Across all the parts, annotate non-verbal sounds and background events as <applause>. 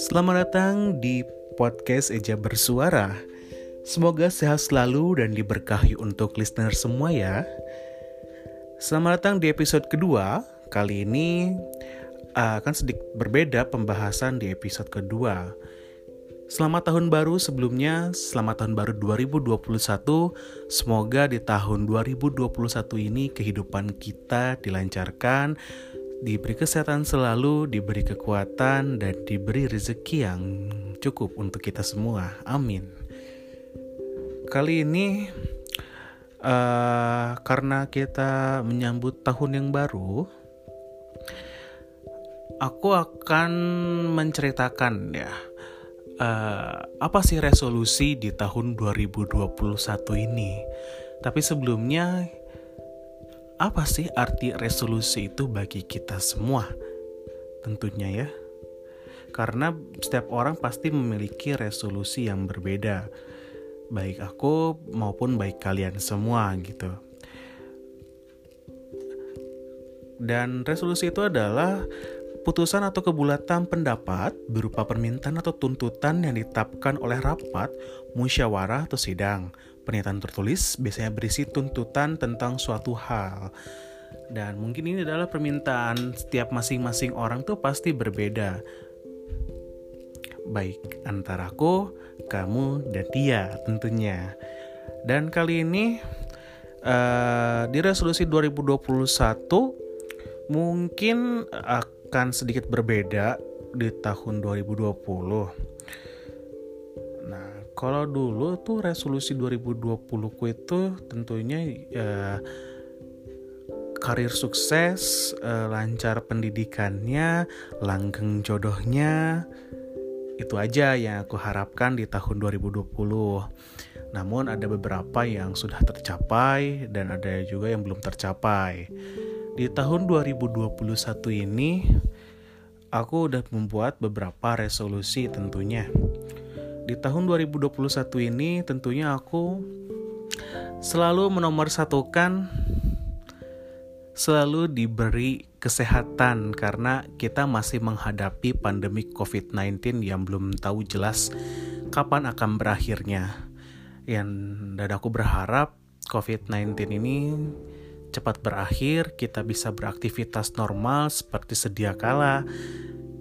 Selamat datang di podcast Eja Bersuara. Semoga sehat selalu dan diberkahi untuk listener semua ya. Selamat datang di episode kedua. Kali ini uh, akan sedikit berbeda pembahasan di episode kedua. Selamat tahun baru sebelumnya, selamat tahun baru 2021. Semoga di tahun 2021 ini kehidupan kita dilancarkan, diberi kesehatan selalu, diberi kekuatan, dan diberi rezeki yang cukup untuk kita semua. Amin. Kali ini, uh, karena kita menyambut tahun yang baru, aku akan menceritakan ya. Uh, apa sih resolusi di tahun 2021 ini? Tapi sebelumnya apa sih arti resolusi itu bagi kita semua? Tentunya ya. Karena setiap orang pasti memiliki resolusi yang berbeda. Baik aku maupun baik kalian semua gitu. Dan resolusi itu adalah putusan atau kebulatan pendapat berupa permintaan atau tuntutan yang ditetapkan oleh rapat, musyawarah atau sidang Pernyataan tertulis biasanya berisi tuntutan tentang suatu hal. Dan mungkin ini adalah permintaan setiap masing-masing orang tuh pasti berbeda. Baik antara aku, kamu, dan dia tentunya. Dan kali ini uh, di resolusi 2021 mungkin akan sedikit berbeda di tahun 2020 kalau dulu tuh resolusi 2020 ku itu tentunya ya karir sukses, uh, lancar pendidikannya, langgeng jodohnya. Itu aja yang aku harapkan di tahun 2020. Namun ada beberapa yang sudah tercapai dan ada juga yang belum tercapai. Di tahun 2021 ini aku udah membuat beberapa resolusi tentunya di tahun 2021 ini tentunya aku selalu menomorsatukan selalu diberi kesehatan karena kita masih menghadapi pandemi COVID-19 yang belum tahu jelas kapan akan berakhirnya. Yang dan aku berharap COVID-19 ini cepat berakhir, kita bisa beraktivitas normal seperti sedia kala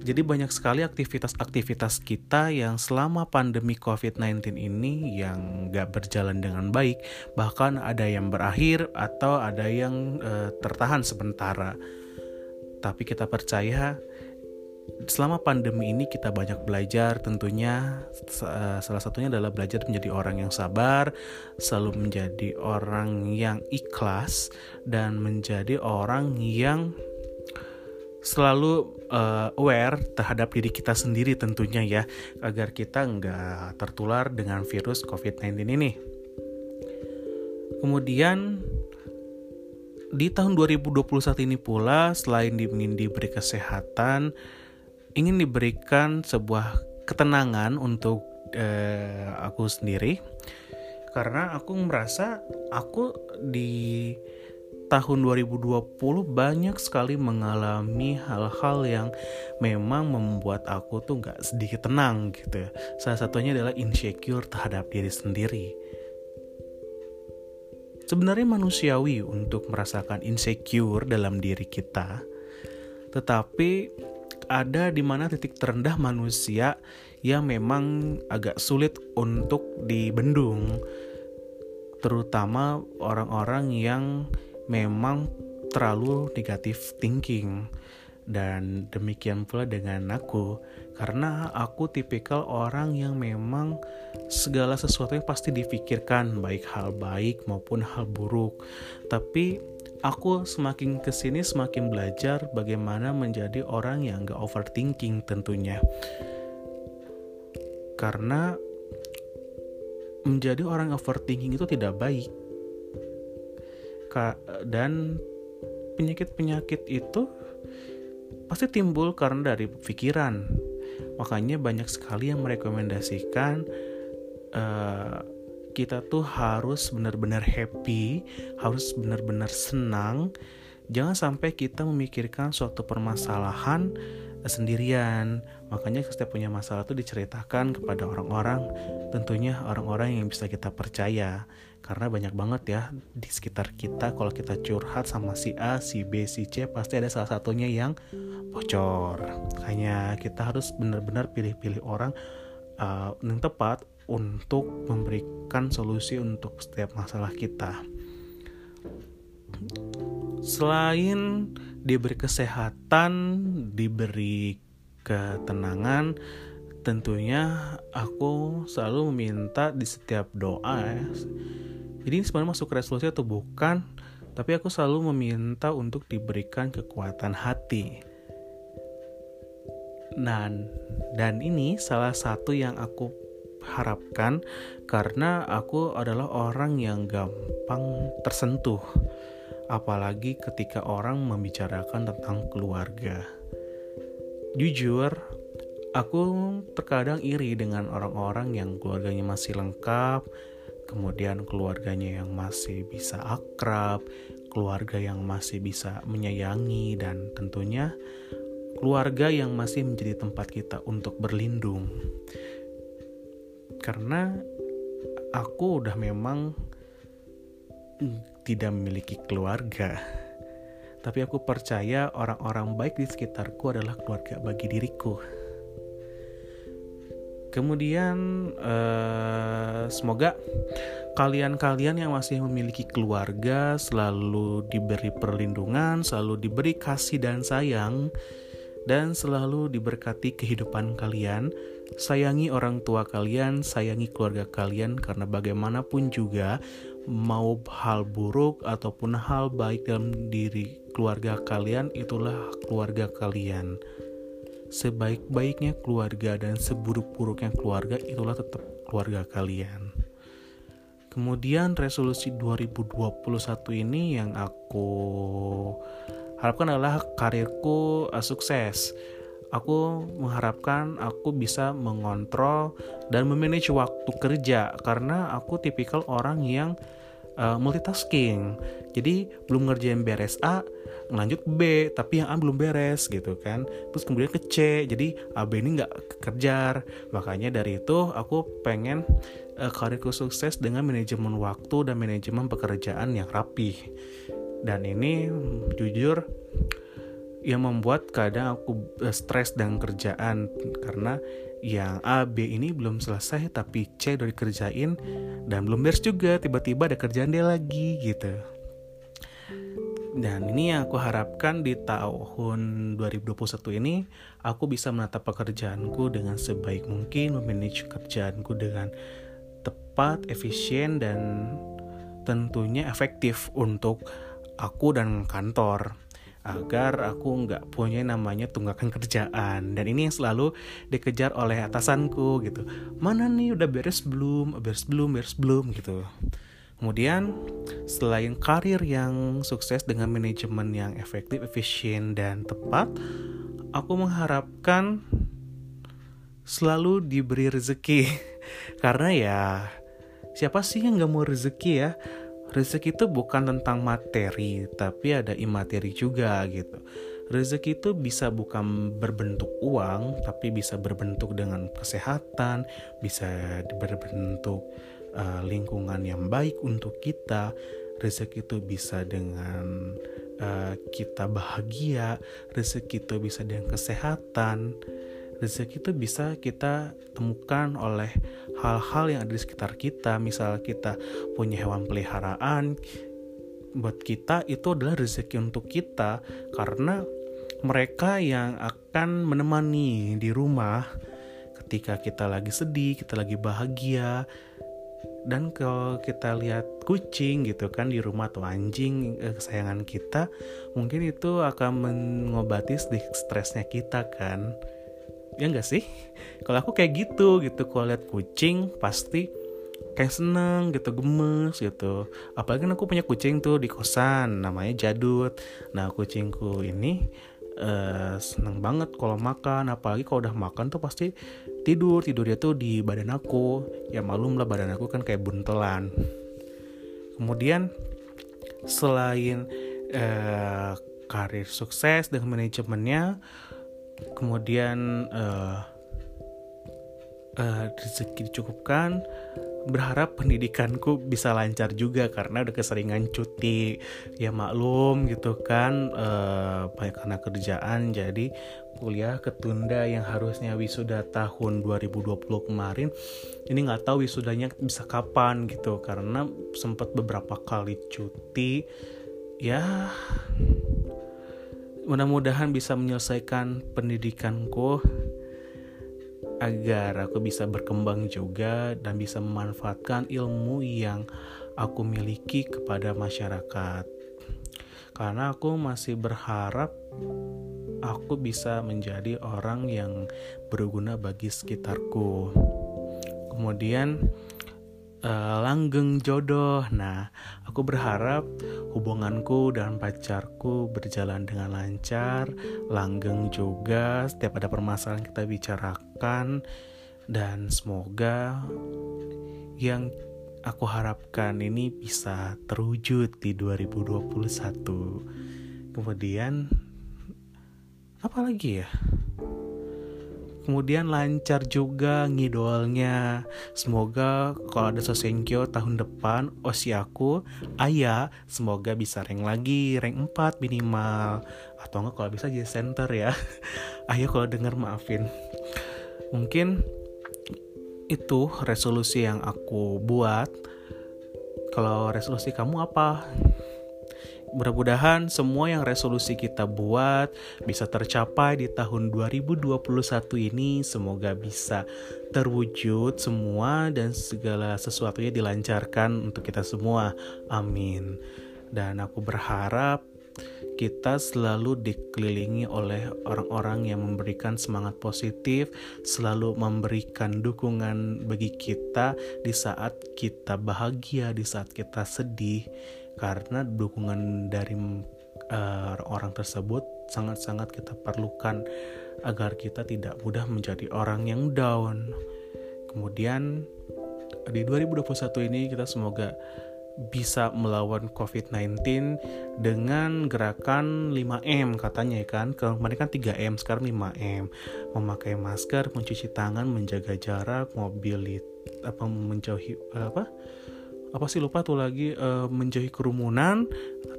jadi banyak sekali aktivitas-aktivitas kita yang selama pandemi COVID-19 ini yang gak berjalan dengan baik, bahkan ada yang berakhir atau ada yang uh, tertahan sementara. Tapi kita percaya selama pandemi ini kita banyak belajar tentunya uh, salah satunya adalah belajar menjadi orang yang sabar, selalu menjadi orang yang ikhlas dan menjadi orang yang selalu uh, aware terhadap diri kita sendiri tentunya ya agar kita nggak tertular dengan virus COVID-19 ini. Kemudian di tahun 2021 ini pula selain ingin diberi kesehatan, ingin diberikan sebuah ketenangan untuk uh, aku sendiri karena aku merasa aku di tahun 2020 banyak sekali mengalami hal-hal yang memang membuat aku tuh nggak sedikit tenang gitu. Salah satunya adalah insecure terhadap diri sendiri. Sebenarnya manusiawi untuk merasakan insecure dalam diri kita, tetapi ada di mana titik terendah manusia yang memang agak sulit untuk dibendung, terutama orang-orang yang memang terlalu negatif thinking. Dan demikian pula dengan aku. Karena aku tipikal orang yang memang segala sesuatu yang pasti difikirkan baik hal baik maupun hal buruk. Tapi aku semakin ke sini semakin belajar bagaimana menjadi orang yang gak overthinking tentunya. Karena menjadi orang overthinking itu tidak baik dan penyakit-penyakit itu pasti timbul karena dari pikiran. Makanya banyak sekali yang merekomendasikan uh, kita tuh harus benar-benar happy, harus benar-benar senang jangan sampai kita memikirkan suatu permasalahan sendirian. Makanya setiap punya masalah itu diceritakan kepada orang-orang, tentunya orang-orang yang bisa kita percaya. Karena banyak banget ya di sekitar kita kalau kita curhat sama si A, si B, si C pasti ada salah satunya yang bocor. Hanya kita harus benar-benar pilih-pilih orang uh, yang tepat untuk memberikan solusi untuk setiap masalah kita. Selain diberi kesehatan, diberi ketenangan, tentunya aku selalu meminta di setiap doa ya. Jadi ini sebenarnya masuk resolusi atau bukan, tapi aku selalu meminta untuk diberikan kekuatan hati. Dan dan ini salah satu yang aku harapkan karena aku adalah orang yang gampang tersentuh apalagi ketika orang membicarakan tentang keluarga. Jujur, aku terkadang iri dengan orang-orang yang keluarganya masih lengkap, kemudian keluarganya yang masih bisa akrab, keluarga yang masih bisa menyayangi, dan tentunya keluarga yang masih menjadi tempat kita untuk berlindung. Karena aku udah memang tidak memiliki keluarga. Tapi aku percaya orang-orang baik di sekitarku adalah keluarga bagi diriku. Kemudian uh, semoga kalian-kalian yang masih memiliki keluarga selalu diberi perlindungan, selalu diberi kasih dan sayang dan selalu diberkati kehidupan kalian. Sayangi orang tua kalian, sayangi keluarga kalian karena bagaimanapun juga mau hal buruk ataupun hal baik dalam diri keluarga kalian itulah keluarga kalian. Sebaik-baiknya keluarga dan seburuk-buruknya keluarga itulah tetap keluarga kalian. Kemudian resolusi 2021 ini yang aku harapkan adalah karirku uh, sukses. Aku mengharapkan aku bisa mengontrol dan memanage waktu kerja karena aku tipikal orang yang uh, multitasking. Jadi belum ngerjain beres A, lanjut B, tapi yang A belum beres gitu kan. Terus kemudian ke C, jadi A B ini nggak kekejar. Makanya dari itu aku pengen uh, karirku sukses dengan manajemen waktu dan manajemen pekerjaan yang rapi. Dan ini jujur yang membuat kadang aku uh, stres dengan kerjaan karena yang A, B ini belum selesai tapi C udah dikerjain dan belum beres juga. Tiba-tiba ada kerjaan dia lagi gitu. Dan ini yang aku harapkan di tahun 2021 ini aku bisa menata pekerjaanku dengan sebaik mungkin memanage kerjaanku dengan tepat, efisien dan tentunya efektif untuk aku dan kantor agar aku nggak punya namanya tunggakan kerjaan. Dan ini yang selalu dikejar oleh atasanku gitu. Mana nih udah beres belum? Beres belum beres belum gitu. Kemudian selain karir yang sukses dengan manajemen yang efektif efisien dan tepat aku mengharapkan selalu diberi rezeki. <laughs> Karena ya siapa sih yang nggak mau rezeki ya rezeki itu bukan tentang materi, tapi ada imateri juga gitu. Rezeki itu bisa bukan berbentuk uang, tapi bisa berbentuk dengan kesehatan, bisa berbentuk uh, lingkungan yang baik untuk kita. Rezeki itu bisa dengan uh, kita bahagia, rezeki itu bisa dengan kesehatan rezeki itu bisa kita temukan oleh hal-hal yang ada di sekitar kita. Misal kita punya hewan peliharaan, buat kita itu adalah rezeki untuk kita karena mereka yang akan menemani di rumah ketika kita lagi sedih, kita lagi bahagia. Dan kalau kita lihat kucing gitu kan di rumah atau anjing eh, kesayangan kita, mungkin itu akan mengobati stresnya kita kan ya enggak sih? Kalau aku kayak gitu gitu kalau lihat kucing pasti kayak seneng gitu gemes gitu. Apalagi kan aku punya kucing tuh di kosan namanya jadut. Nah kucingku ini uh, seneng banget kalau makan. Apalagi kalau udah makan tuh pasti tidur tidur dia tuh di badan aku. Ya malum lah badan aku kan kayak buntelan. Kemudian selain uh, karir sukses dengan manajemennya kemudian uh, uh, rezeki dicukupkan. Berharap pendidikanku bisa lancar juga karena udah keseringan cuti. Ya maklum gitu kan uh, banyak karena kerjaan. Jadi kuliah ketunda yang harusnya wisuda tahun 2020 kemarin ini nggak tahu wisudanya bisa kapan gitu. Karena sempat beberapa kali cuti ya mudah-mudahan bisa menyelesaikan pendidikanku agar aku bisa berkembang juga dan bisa memanfaatkan ilmu yang aku miliki kepada masyarakat. Karena aku masih berharap aku bisa menjadi orang yang berguna bagi sekitarku. Kemudian uh, langgeng jodoh. Nah, aku berharap hubunganku dan pacarku berjalan dengan lancar, langgeng juga. Setiap ada permasalahan kita bicarakan dan semoga yang aku harapkan ini bisa terwujud di 2021. Kemudian apa lagi ya? Kemudian lancar juga ngidolnya. Semoga kalau ada Sosenkyo tahun depan Osiaku Ayah semoga bisa rank lagi rank 4 minimal. Atau enggak kalau bisa jadi center ya. <laughs> Ayah kalau denger maafin. Mungkin itu resolusi yang aku buat. Kalau resolusi kamu apa Mudah-mudahan semua yang resolusi kita buat bisa tercapai di tahun 2021 ini. Semoga bisa terwujud semua dan segala sesuatunya dilancarkan untuk kita semua. Amin. Dan aku berharap kita selalu dikelilingi oleh orang-orang yang memberikan semangat positif, selalu memberikan dukungan bagi kita di saat kita bahagia, di saat kita sedih karena dukungan dari uh, orang tersebut sangat-sangat kita perlukan agar kita tidak mudah menjadi orang yang down. Kemudian di 2021 ini kita semoga bisa melawan COVID-19 dengan gerakan 5M katanya ya kan. Kemarin kan 3M, sekarang 5M. Memakai masker, mencuci tangan, menjaga jarak, mobilit apa menjauhi apa? Apa sih lupa tuh lagi uh, menjauhi kerumunan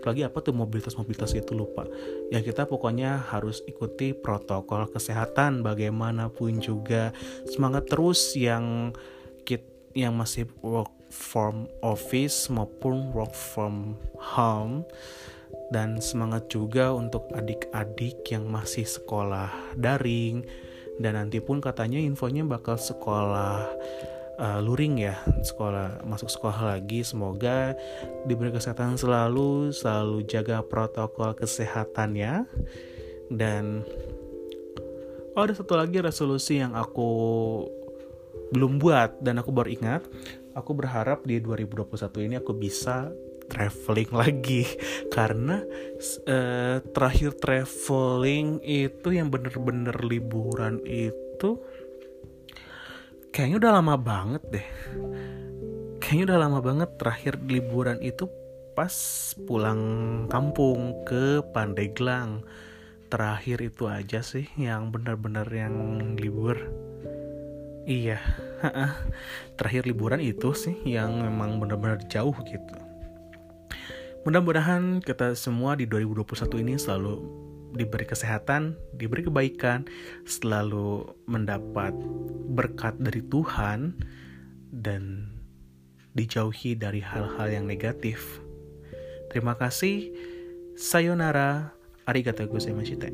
lagi apa tuh mobilitas mobilitas itu lupa. Ya kita pokoknya harus ikuti protokol kesehatan bagaimanapun juga. Semangat terus yang kit yang masih work from office maupun work from home. Dan semangat juga untuk adik-adik yang masih sekolah daring. Dan nanti pun katanya infonya bakal sekolah uh, luring ya sekolah masuk sekolah lagi. Semoga diberi kesehatan selalu selalu jaga protokol kesehatan ya dan oh ada satu lagi resolusi yang aku belum buat dan aku baru ingat. Aku berharap di 2021 ini aku bisa traveling <laughs> lagi. Karena uh, terakhir traveling itu yang bener-bener liburan itu kayaknya udah lama banget deh. Kayaknya udah lama banget terakhir liburan itu pas pulang kampung ke Pandeglang. Terakhir itu aja sih yang bener-bener yang libur. Iya terakhir liburan itu sih yang memang bener-bener jauh gitu. Mudah-mudahan kita semua di 2021 ini selalu diberi kesehatan, diberi kebaikan, selalu mendapat berkat dari Tuhan dan dijauhi dari hal-hal yang negatif. Terima kasih. Sayonara. Arigatou gozaimashita.